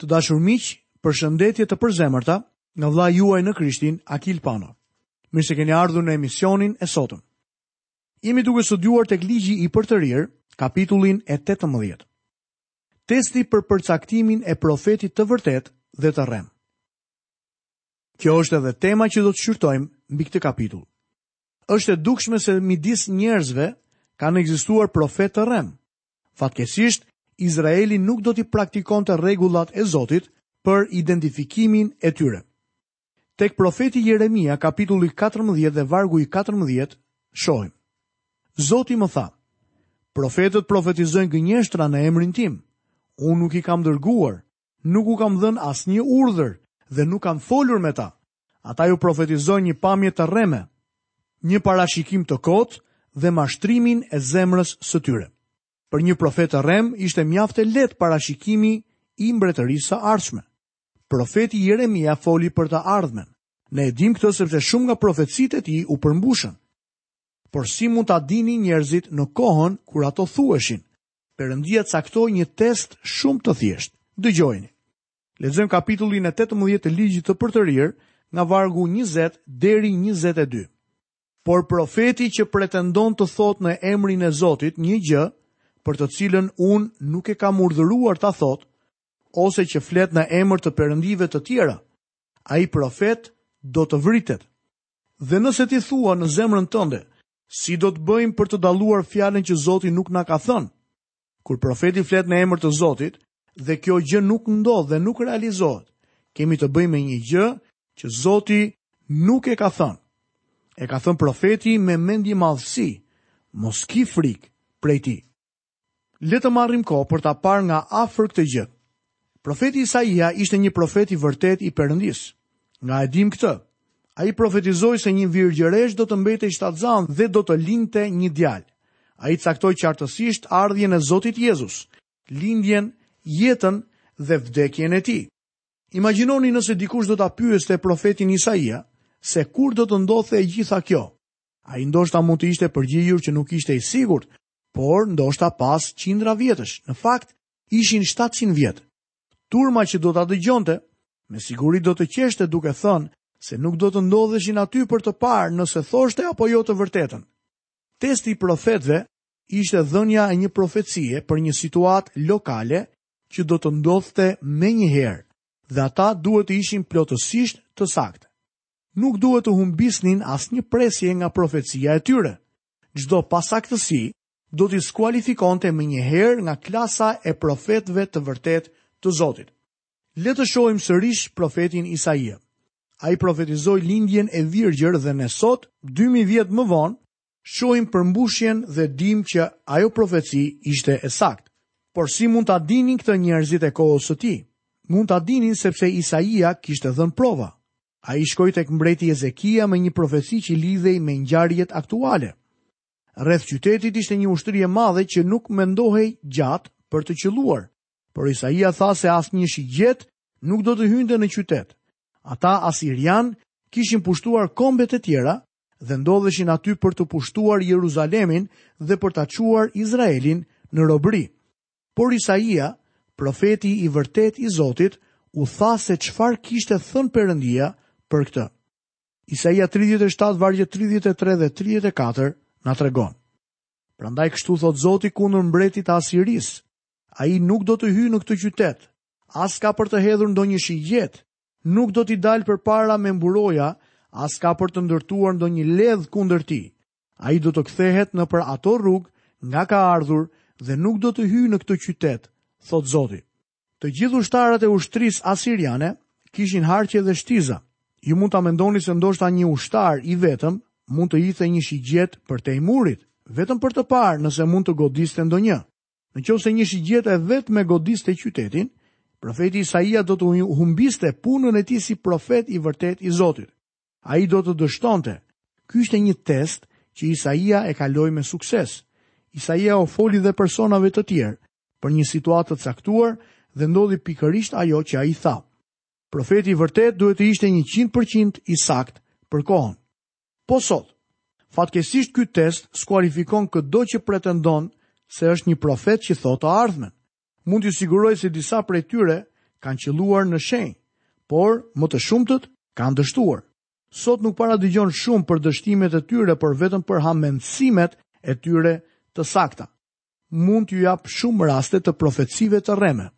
Të dashur miq, përshëndetje të përzemërta nga vëllai juaj në Krishtin, Akil Pano. Mirë se keni ardhur në emisionin e sotëm. Jemi duke studiuar tek Ligji i Përtërirë, kapitullin e 18. Testi për përcaktimin e profetit të vërtetë dhe të rremë. Kjo është edhe tema që do të shqyrtojmë mbi këtë kapitull. Është e dukshme se midis njerëzve kanë ekzistuar profetë të rremë. Fatkeqësisht, Izraeli nuk do t'i praktikonte rregullat e Zotit për identifikimin e tyre. Tek profeti Jeremia, kapitulli katërmbëdhjetë dhe vargu i katërmbëdhjetë, shohim: Zoti më tha, Profetët profetizojnë gënjeshtra në emrin tim. Unë nuk i kam dërguar, nuk u kam dhënë asnjë urdhër dhe nuk kam folur me ta, Ata ju profetizojnë një pamje të rreme, një parashikim të kotë dhe mashtrimin e zemrës së tyre. Për një profet të rremë ishte mjaft e lehtë parashikimi i mbretërisë së ardhshme. Profeti Jeremia foli për të ardhmen. Ne e dimë këtë sepse shumë nga profecitë e tij u përmbushën. Por si mund ta dinin njerëzit në kohën kur ato thuheshin? Perëndia caktoi një test shumë të thjeshtë. Dëgjojeni. Lexojmë kapitullin e tetëmbëdhjetë të Ligjit të Përtërirë, nga vargu njëzet deri njëzet e dy. Por profeti që pretendon të thotë në emrin e Zotit një gjë, për të cilën unë nuk e kam urdhëruar ta thotë, ose që flet në emër të perëndive të tjera, ai profet do të vritet. Dhe nëse ti thua në zemrën tënde, si do të bëjmë për të dalluar fjalën që Zoti nuk na ka thënë? Kur profeti flet në emër të Zotit dhe kjo gjë nuk ndodh dhe nuk realizohet, kemi të bëjmë me një gjë që Zoti nuk e ka thënë. E ka thënë profeti me mendjemadhësi, mos ki frikë prej tij. Le të marrim kohë për ta parë nga afër këtë gjë. Profeti Isaia ishte një profet i vërtetë i Perëndisë. Nga e dimë këtë? Ai profetizoi se një virgjëreshë do të mbetej shtatzanë dhe do të lindte një djalë. Ai caktoi qartësisht ardhjen e Zotit Jezus, lindjen, jetën dhe vdekjen e tij. Imagjinoni nëse dikush do ta pyeste profetin Isaia se kur do të ndodhte e gjitha kjo. Ai ndoshta mund të ishte përgjigjur që nuk ishte i sigurt, por ndoshta pas qindra vjetësh. Në fakt, Ishin shtatëqind vjet. Turma që do ta dëgjonte, me siguri do të qeshte duke thënë se nuk do të ndodheshin aty për të parë nëse thoshte apo jo të vërtetën. Testi i profetëve ishte dhënia e një profecie për një situatë lokale që do të ndodhte menjëherë dhe ata duhet të ishin plotësisht të saktë. Nuk duhet të humbisnin asnjë presje nga profecia e tyre. Çdo pasaktësi do t'i skualifikonte menjëherë nga klasa e profetëve të vërtetë të Zotit. Le të shohim sërish profetin Isaia. Ai profetizoi lindjen e virgjër dhe ne sot, dy mijë vjet më vonë, shohim përmbushjen dhe dimë që ajo profeci ishte e saktë. Por si mund ta dinin këtë njerëzit e kohës së tij? Mund ta dinin sepse Isaia kishte dhënë prova. Ai shkoi tek mbreti Ezekia me një profeci që lidhej me ngjarjet aktuale. Rreth qytetit ishte një ushtri e madhe që nuk mendohej gjatë për të qëlluar, por Isaia tha se asnjë shigjetë nuk do të hynte në qytet. Ata asirianë kishin pushtuar kombet e tjera dhe ndodheshin aty për të pushtuar Jeruzalemin dhe për ta çuar Izraelin në robëri. Por Isaia, profeti i vërtetë i Zotit, u tha se çfarë kishte thënë Perëndia për këtë. Isaia 37, vargjet 33 dhe 34, na tregon. Prandaj kështu thotë Zoti kundër mbretit të Asirisë, ai nuk do të hyjë në këtë qytet, as ka për të hedhur ndonjë shigjetë, nuk do t'i dalë përpara me mburoja, as ka për të ndërtuar ndonjë ledh kundër tij. Ai do të kthehet nëpër ato rrugë nga ka ardhur dhe nuk do të hyjë në këtë qytet, thotë Zoti. Të gjithë ushtarët e ushtrisë asiriane kishin harqe dhe shtiza. Ju mund ta mendoni se ndoshta një ushtar i vetëm mund të hidhte një shigjetë përtej murit, vetëm për të parë nëse mund të godiste ndonjë. Në qoftë se një shigjetë e vetme godiste qytetin, profeti Isaia do të humbiste punën e tij si profet i vërtetë i Zotit. Ai do të dështonte. Ky ishte një test që Isaia e kaloi me sukses. Isaia u foli dhe personave të tjerë për një situatë të caktuar dhe ndodhi pikërisht ajo që ai tha. Profeti i vërtetë duhet të ishte 100% i saktë për kohën. Po sot, fatkeqësisht ky test skualifikon këdo që pretendon se është një profet që thotë të ardhmen. Mund t'ju siguroj se disa prej tyre kanë qëlluar në shenjë, por më të shumtët kanë dështuar. Sot nuk para dëgjon shumë për dështimet e tyre, por vetëm për hamendësimet e tyre të sakta. Mund t'ju jap shumë raste të profecive të rreme.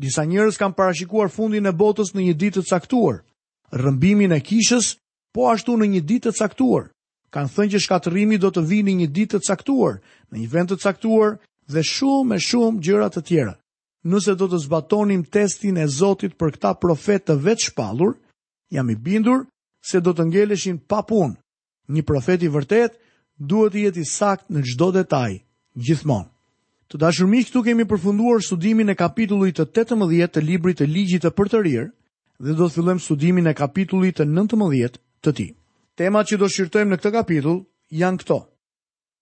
Disa njerëz kanë parashikuar fundin e botës në një ditë të caktuar, rrëmbimin e kishës Po ashtu në një ditë të caktuar. Kanë thënë që shkatërrimi do të vijë në një ditë të caktuar, në një vend të caktuar dhe shumë e shumë gjëra të tjera. Nëse do të zbatonim testin e Zotit për këta profetë të vetëshpallur, jam i bindur se do të ngeleshin pa punë. Një profet i vërtetë duhet të jetë i saktë në çdo detaj, gjithmonë. Të dashur miq, këtu kemi përfunduar studimin e kapitullit të 18 të librit të ligjit të përtërirë dhe do të fillojmë studimin e kapitullit të 19 të tij. Temat që do shqyrtojmë në këtë kapitull janë këto.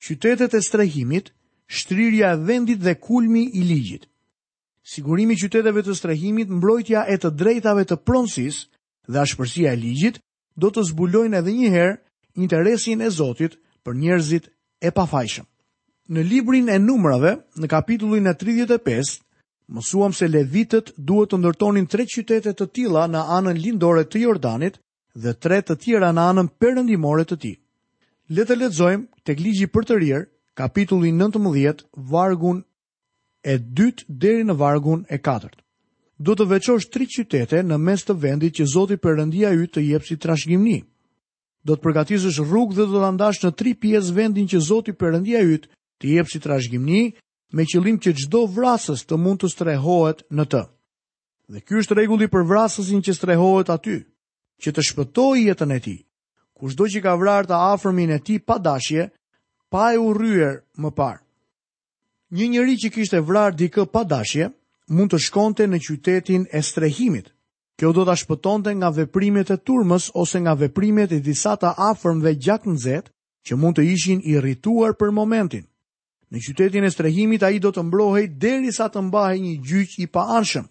Qytetet e strehimit, shtrirja e vendit dhe kulmi i ligjit. Sigurimi i qyteteve të strehimit, mbrojtja e të drejtave të pronësisë dhe ashpërsia e ligjit, do të zbulojnë edhe njëherë interesin e Zotit për njerëzit e pafajshëm. Në librin e numrave, në kapitullin e 35, mësuam se levitët duhet të ndërtonin tre qytete të tilla në anën lindore të Jordanit dhe tre të tjera në anën perëndimore të tij. Le të lexojmë te ligji i përtërirë, kapitullin 19, vargun e dytë deri në vargun e katërt. Do të veçosh tri qytete në mes të vendit që Zoti Perëndia yt të jep si trashëgimi. Do të përgatisësh rrugë dhe do ta ndash në tri pjesë vendin që Zoti Perëndia yt të jep si trashëgimi, me qëllim që çdo vrasës të mund të strehohet në të. Dhe ky është rregulli për vrasësin që strehohet aty, që të shpëtojë jetën e tij. Kushdo që ka vrarë të afërmin e tij pa dashje, pa e urryer më parë. Një njeri që kishte vrarë dikë pa dashje, mund të shkonte në qytetin e strehimit. Kjo do ta shpëtonte nga veprimet e turmës ose nga veprimet e disa të afërmve gjaknxehtë që mund të ishin irrituar për momentin. Në qytetin e strehimit ai do të mbrohej derisa të mbahej një gjyq i paanshëm.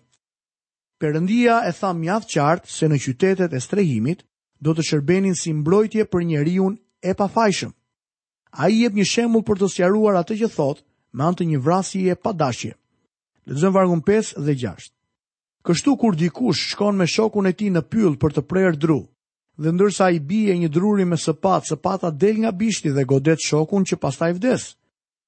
Perëndia e tha mjaft qartë se në qytetet e strehimit do të shërbenin si mbrojtje për njeriun e pafajshëm. Ai jep një shembull për të sqaruar atë që thotë me anë të një vrasjeje pa dashje. Lexojmë vargun 5 dhe 6. Kështu kur dikush shkon me shokun e tij në pyll për të prerë dru, dhe ndërsa i bie një druri me sëpatë, sëpata del nga bishti dhe godet shokun që pastaj vdes.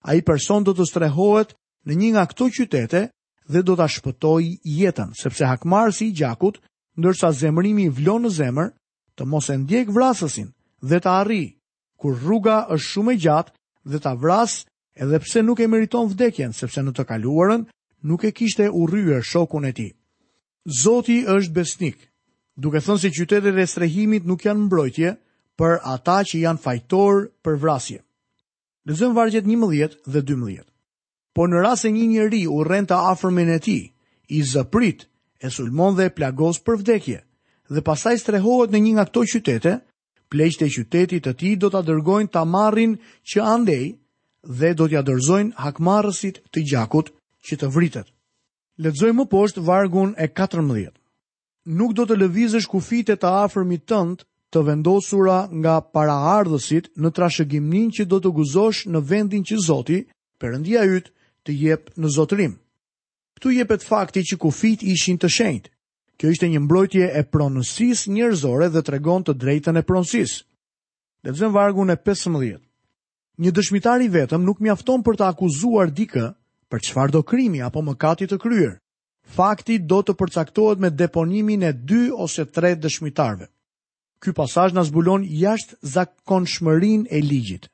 Ai person do të strehohet në një nga këto qytete dhe do ta shpëtojë jetën, sepse hakmarrësi i gjakut, ndërsa zemërimi i vlon në zemër, të mos e ndjekë vrasësin dhe të arrijë kur rruga është shumë e gjatë dhe ta vrasë edhe pse nuk e meriton vdekjen sepse në të kaluarën nuk e kishte urryer shokun e tij. Zoti është besnik, duke thënë se qytetet e strehimit nuk janë mbrojtje për ata që janë fajtorë për vrasje. Lexojmë vargjet 11 dhe 12. Por në rast se një njeri urren të afërmin e tij, i zë pritë, e sulmon dhe e plagos për vdekje, dhe pastaj strehohet në një nga këto qytete, Pleqtë e qytetit të tij do ta dërgojnë ta marrin që andej dhe do t'ia dorëzojnë hakmarrësit të gjakut që të vritet. Lexoj më poshtë vargun e 14. Nuk do të lëvizësh kufijtë e të afërmit tënd të vendosura nga paraardhësit në trashëgiminë që do të gëzosh në vendin që Zoti, Perëndia yt, të jep në zotërim. Këtu jepet fakti që kufijtë ishin të shenjtë, Kjo ishte një mbrojtje e pronësisë njerëzore dhe tregon të drejtën e pronësisë. Lexojmë vargun e 15. Një dëshmitar i vetëm nuk mjafton për të akuzuar dikë për çfarëdo krimi apo mëkati të kryer. Fakti do të përcaktohet me deponimin e dy ose tre dëshmitarëve. Ky pasazh na zbulon jashtëzakonshmërinë e ligjit.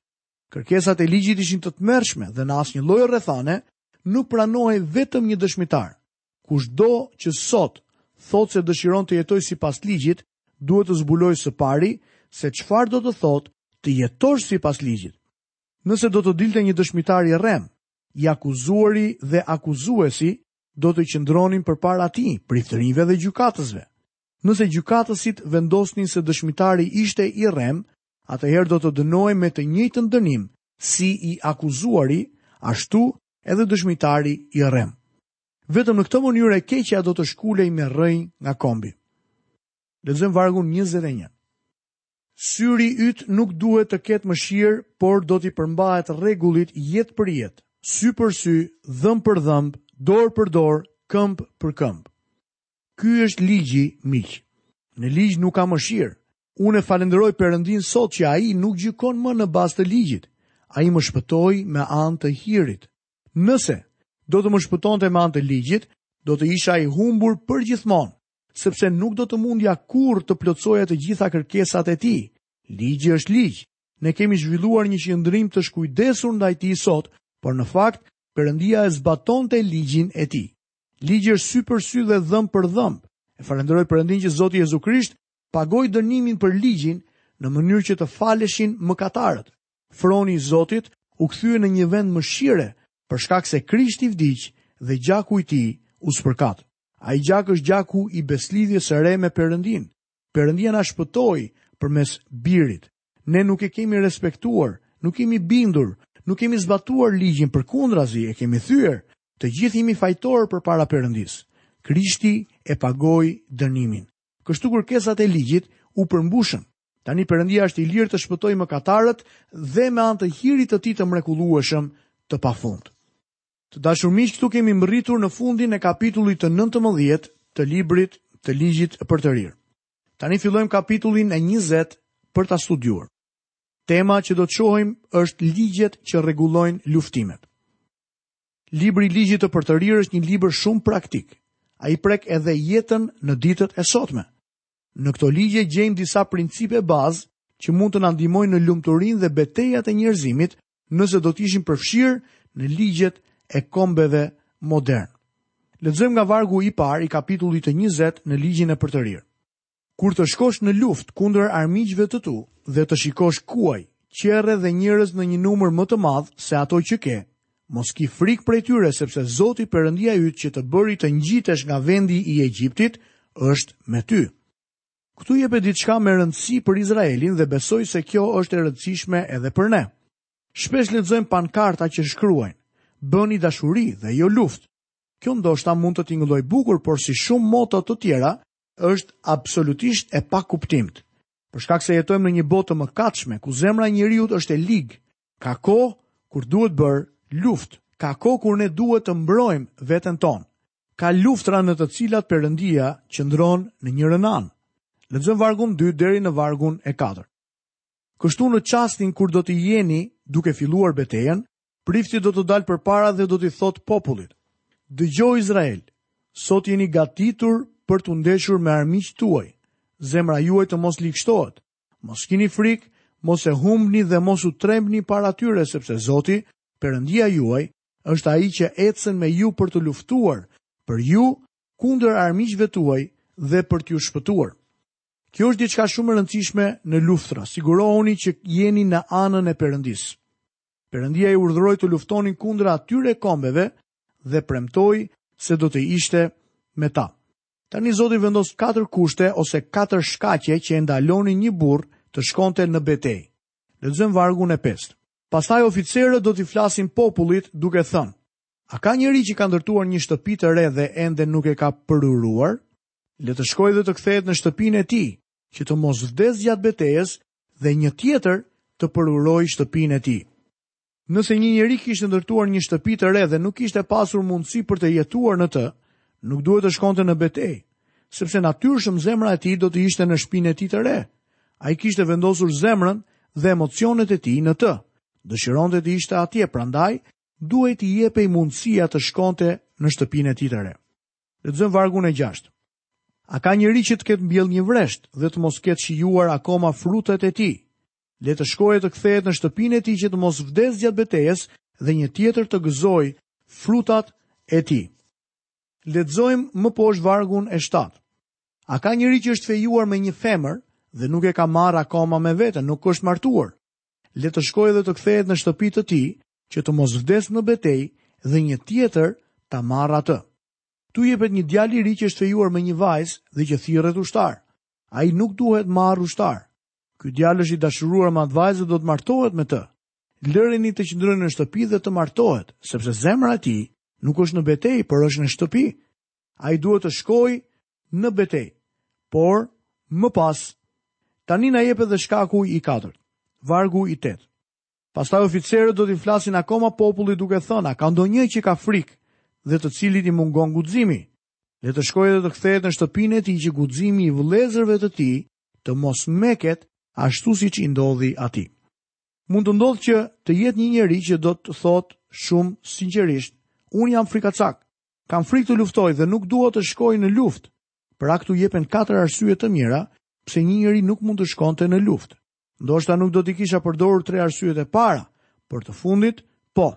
Kërkesat e ligjit ishin të tmerrshme dhe në asnjë lloj rrethane nuk pranohej vetëm një dëshmitar. Kushdo që sot thotë se dëshiron të jetojë sipas ligjit, duhet të zbulojë së pari se çfarë do të thotë të jetosh sipas ligjit. Nëse do të dilte një dëshmitar i rremë, i akuzuari dhe akuzuesi do të qëndronin përpara tij, priftërinjve dhe gjykatësve. Nëse gjykatësit vendosnin se dëshmitari ishte i rremë, atëherë do të dënohej me të njëjtin dënim si i akuzuari, ashtu edhe dëshmitari i rremë. Vetëm në këtë mënyrë e keqja do të shkulej me rrënjë nga kombi. Lexojmë vargun 21. Syri yt nuk duhet të ketë mëshirë, por do t'i përmbahet rregullit jetë për jetë, sy për sy, dhëmb për dhëmb, dorë për dorë, këmbë për këmbë. Ky është ligji, miq. Në ligj nuk ka mëshirë. Unë e falënderoj Perëndinë sot që ai nuk gjykon më në bazë të ligjit. Ai më shpëtoi me anë të hirit. Nëse do të më shpëtonte me anë të ligjit, do të isha i humbur përgjithmonë, sepse nuk do të mundja kurrë të plotësoja të gjitha kërkesat e tij. Ligji është ligj. Ne kemi zhvilluar një qëndrim të shkujdesur ndaj tij sot, por në fakt Perëndia e zbatonte ligjin e tij. Ligji është sy për sy dhe dhëmb për dhëmb. E falënderoj Perëndinë që Zoti Jezu Krisht pagoi dënimin për ligjin në mënyrë që të faleshin mëkatarët. Froni i Zotit u kthye në një vend mëshire për shkak se Krishti vdiq dhe gjaku i tij u spërkat. Ai gjak është gjaku i besëlidhjes së re me Perëndinë. Perëndia na shpëtoi përmes birit. Ne nuk e kemi respektuar, nuk jemi bindur, nuk kemi zbatuar ligjin, përkundrazi e kemi thyer. Të gjithë jemi fajtorë përpara Perëndisë. Krishti e pagoi dënimin. Kështu kërkesat e ligjit u përmbushën. Tani Perëndia është i lirë të shpëtojë mëkatarët dhe me anë të hirit të tij të mrekullueshëm të pafund. Të dashur miq këtu kemi mbërritur në fundin e kapitullit të nëntëmbëdhjetë të librit të ligjit të përtërirë. Tani fillojmë kapitullin e njëzet për ta studiuar. Tema që do të shohim është ligjet që rregullojnë luftimet. Libri i ligjit të përtërirë është një libër shumë praktik. Ai prek edhe jetën në ditët e sotme. Në këto ligje gjejmë disa principe bazë që mund të na ndihmojnë në lumturinë dhe betejat e njerëzimit nëse do të ishin përfshirë në ligjet e kombeve moderne. Lexojmë nga vargu i parë i kapitullit të 20 në ligjin e përtërirë. Kur të shkosh në luftë kundër armiqve të tu dhe të shikosh kuaj, qerre dhe njerëz në një numër më të madh se ato që ke, mos ki frikë prej tyre sepse Zoti Perëndia yt që të bëri të ngjitesh nga vendi i Egjiptit është me ty. Këtu jepet diçka me rëndësi për Izraelin dhe besoj se kjo është e rëndësishme edhe për ne. Shpesh lexojmë pankarta që shkruajnë: Bëni dashuri dhe jo luftë. Kjo ndoshta mund të tingëllojë bukur, por si shumë moto të tjera, është absolutisht e pakuptimtë. Për shkak se jetojmë në një botë të mëkatshme, ku zemra e njeriu është e ligë, ka kohë kur duhet bërë luftë, ka kohë kur ne duhet të mbrojmë veten tonë. Ka luftëra në të cilat Perëndia qëndron në njërën anë. Lexojmë vargun 2 deri në vargun e 4. Kështu në çastin kur do të jeni duke filluar betejën, prifti do të dalë përpara dhe do t'i thotë popullit: Dëgjo Izrael, sot jeni gatitur për t'u ndeshur me armiqtë tuaj. Zemra juaj të mos ligështohet. Mos kini frikë, mos e humbni dhe mos u trembni para tyre, sepse Zoti, Perëndia juaj, është ai që ecën me ju për të luftuar për ju kundër armiqve tuaj dhe për t'ju shpëtuar. Kjo është diçka shumë e rëndësishme në luftëra. Sigurohuni që jeni në anën e Perëndisë. Perëndia i urdhëroi të luftonin kundër atyre kombeve dhe premtoi se do të ishte me ta. Tani Zoti vendos katër kushte ose katër shkaqe që e ndalonin një burrë të shkonte në betejë. Lexojmë vargun e 5. Pastaj oficerët do t'i flasin popullit duke thënë, A ka njeri që ka ndërtuar një shtëpi të re dhe ende nuk e ka përuruar? Le të shkojë dhe të kthehet në shtëpinë e tij, që të mos vdesë gjatë betejës dhe një tjetër të përurojë shtëpinë e tij. Nëse një njeri kishte ndërtuar një shtëpi të re dhe nuk kishte pasur mundësi për të jetuar në të, nuk duhet të shkonte në betejë, sepse natyrshëm zemra e tij do të ishte në shtëpinë e tij të re, Ai kishte vendosur zemrën dhe emocionet e tij në të. Dëshironte të ishte atje, prandaj, duhej t'i jepej mundësia të shkonte në shtëpinë e tij të re. Lexojmë vargun e gjashtë. A ka njeri që të ketë mbjellë një vresht dhe të mos ketë shijuar akoma frutet e tij? Le të shkojë e të kthehet në shtëpinë e tij që të mos vdesë gjatë betejës dhe një tjetër të gëzojë frutat e tij. Lexojmë më poshtë vargun e shtatë. A ka njeri që është fejuar me një femër dhe nuk e ka marrë akoma me vete, nuk është martuar? Le të shkojë dhe të kthehet në shtëpi të tij, që të mos vdesë në betejë dhe një tjetër ta marrë atë. Këtu jepet një djalë i ri që është fejuar me një vajzë dhe që thirret ushtar. Ai nuk duhet marrë ushtar. Ky djalë është i dashuruar me atë vajzë e do të martohet me të. Lëreni të qëndrojë në shtëpi dhe të martohet, sepse zemra e tij nuk është në betejë, por është në shtëpi. Ai duhet të shkojë në betejë, por më pas, tani na jepet dhe shkaku i katërt, vargu i tetë. Pastaj oficerët do t'i flasin akoma popullit duke thënë, a ka ndonjë që ka frikë dhe të cilit i mungon guximi. Le të shkojë dhe të kthehet në shtëpinë e tij që guximi i vëllezërve të tij të mos meket ashtu siç i ndodhi atij. Mund të ndodhë që të jetë një njeri që do të thotë shumë sinqerisht, unë jam frikacak, Kam frikë të luftoj dhe nuk dua të shkoj në luftë. Pra këtu jepen katër arsye të mira pse një njeri nuk mund të shkonte në luftë. Ndoshta nuk do t'i kisha përdorur tre arsyet e para, por të fundit, po.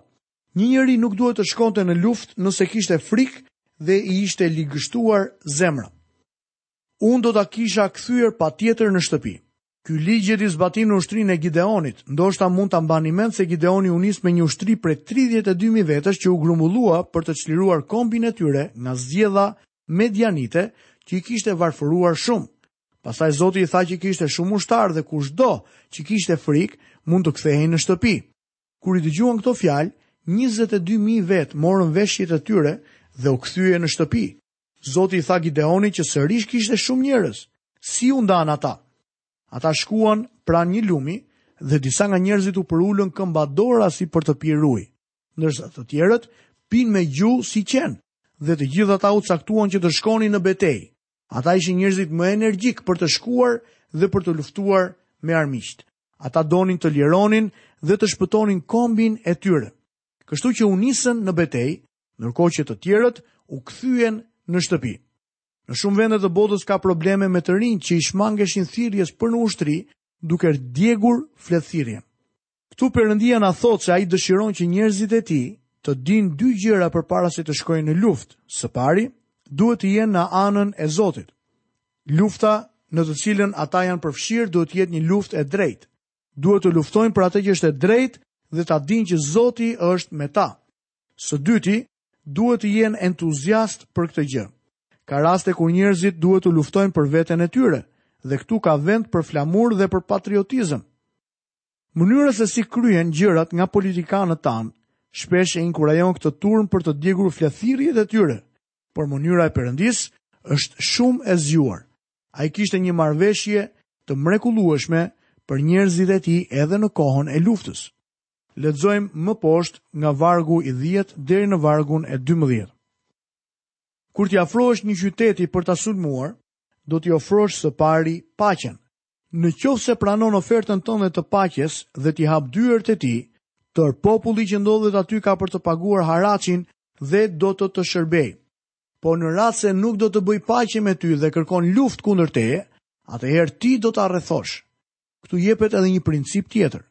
Një njeri nuk duhet të shkonte në luftë nëse kishte frikë dhe i ishte ligështuar zemra. Unë do të isha kthyer patjetër në shtëpi. Ky ligj gjeti zbatim në ushtrinë e Gideonit. Ndoshta mund ta mbani mend se Gideoni u nis me një ushtri prej tridhjetë e dy mijë vetësh që u grumbullua për të çliruar kombin e tyre nga zgjedha medianite që i kishte varfëruar shumë. Pastaj Zoti i tha që kishte shumë ushtarë dhe kushdo që kishte frikë mund të kthehej në shtëpi. Kur i dëgjuan këto fjalë, njëzet e dy mijë vetë morën veshjet e tyre dhe u kthyen në shtëpi. Zoti i tha Gideonit që sërish kishte shumë njerëz. Si u ndanë ata? Ata shkuan pranë një lumi dhe disa nga njerëzit u përulën këmbadora zi për të pirë ujë, ndërsa të tjerët pinë me gjuhë si qen, dhe të gjithë ata u caktuan që të shkonin në betejë. Ata ishin njerëzit më energjikë për të shkuar dhe për të luftuar me armiqtë. Ata donin të çlironin dhe të shpëtonin kombin e tyre. kështu që u nisën në betejë, ndërkohë që të tjerët u kthyen në shtëpi. Në shumë vende të botës ka probleme me të rinjtë që i shmangeshin thirrjes për në ushtri, duke djegur fletëthirrjen. Këtu Perëndia na thotë se ai dëshiron që njerëzit e tij të dinë dy gjëra përpara se të shkojnë në luftë. Së pari, duhet të jenë në anën e Zotit. Lufta në të cilën ata janë përfshirë duhet të jetë një luftë e drejtë. Duhet të luftojnë për atë që është e drejtë dhe ta dinë që Zoti është me ta. Së dyti, duhet të jenë entuziast për këtë gjë. Ka raste kur njerëzit duhet të luftojnë për veten e tyre dhe këtu ka vend për flamur dhe për patriotizëm. Mënyra se si kryhen gjërat nga politikanët tanë shpesh e inkurajon këtë turmë për të djegur fletëthirrjet e tyre, por mënyra e Perëndisë është shumë e zgjuar. Ai kishte një marrëveshje të mrekullueshme për njerëzit e tij edhe në kohën e luftës. Lexojmë më poshtë nga vargu i 10 deri në vargun e 12. Kur t'i afrohesh një qyteti për ta sulmuar, do t'i ofrosh së pari paqen. Në qoftë se pranon ofertën tënde të paqes dhe t'i hap dyert e tij, tërë populli që ndodhet aty ka për të paguar haraçin dhe do të të shërbejë. Por në rast se nuk do të bëjë paqe me ty dhe kërkon luftë kundër teje, atëherë ti do ta rrethosh. Këtu jepet edhe një princip tjetër.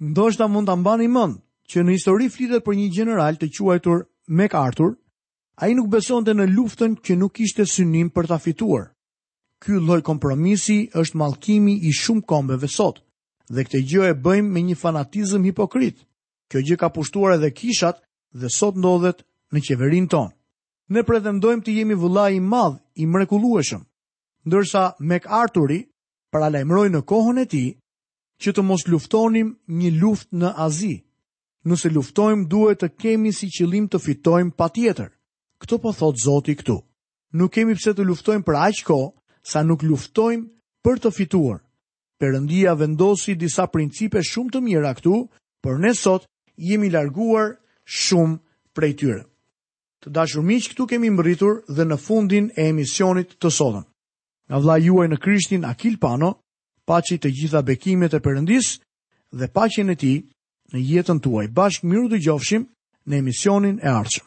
Ndoshta mund ta mbani mend që në histori flitet për një gjeneral të quajtur MacArthur, ai nuk besonte në luftën që nuk kishte synim për ta fituar. Ky lloj kompromisi është mallkimi i shumë kombeve sot, dhe këtë gjë e bëjmë me një fanatizëm hipokrit. Kjo gjë ka pushtuar edhe kishat dhe sot ndodhet në qeverinë tonë. Ne pretendojmë të jemi vëllai i madh i mrekullueshëm, ndërsa MacArthuri paralajmëroi në kohën e tij që të mos luftonim një luftë në Azi. Nëse luftojmë duhet të kemi si qëllim të fitojmë patjetër. Këtë po thotë Zoti këtu. Nuk kemi pse të luftojmë për aq kohë sa nuk luftojmë për të fituar. Perëndia vendosi disa principe shumë të mira këtu, por ne sot jemi larguar shumë prej tyre. Të dashur miq, këtu kemi mbërritur dhe në fundin e emisionit të sotëm. Nga vëllai juaj në Krishtin Akil Pano, paçi të gjitha bekimet e Perëndisë dhe paqen e tij në jetën tuaj. Bashkë mirudëgjofshim në emisionin e ardhshëm.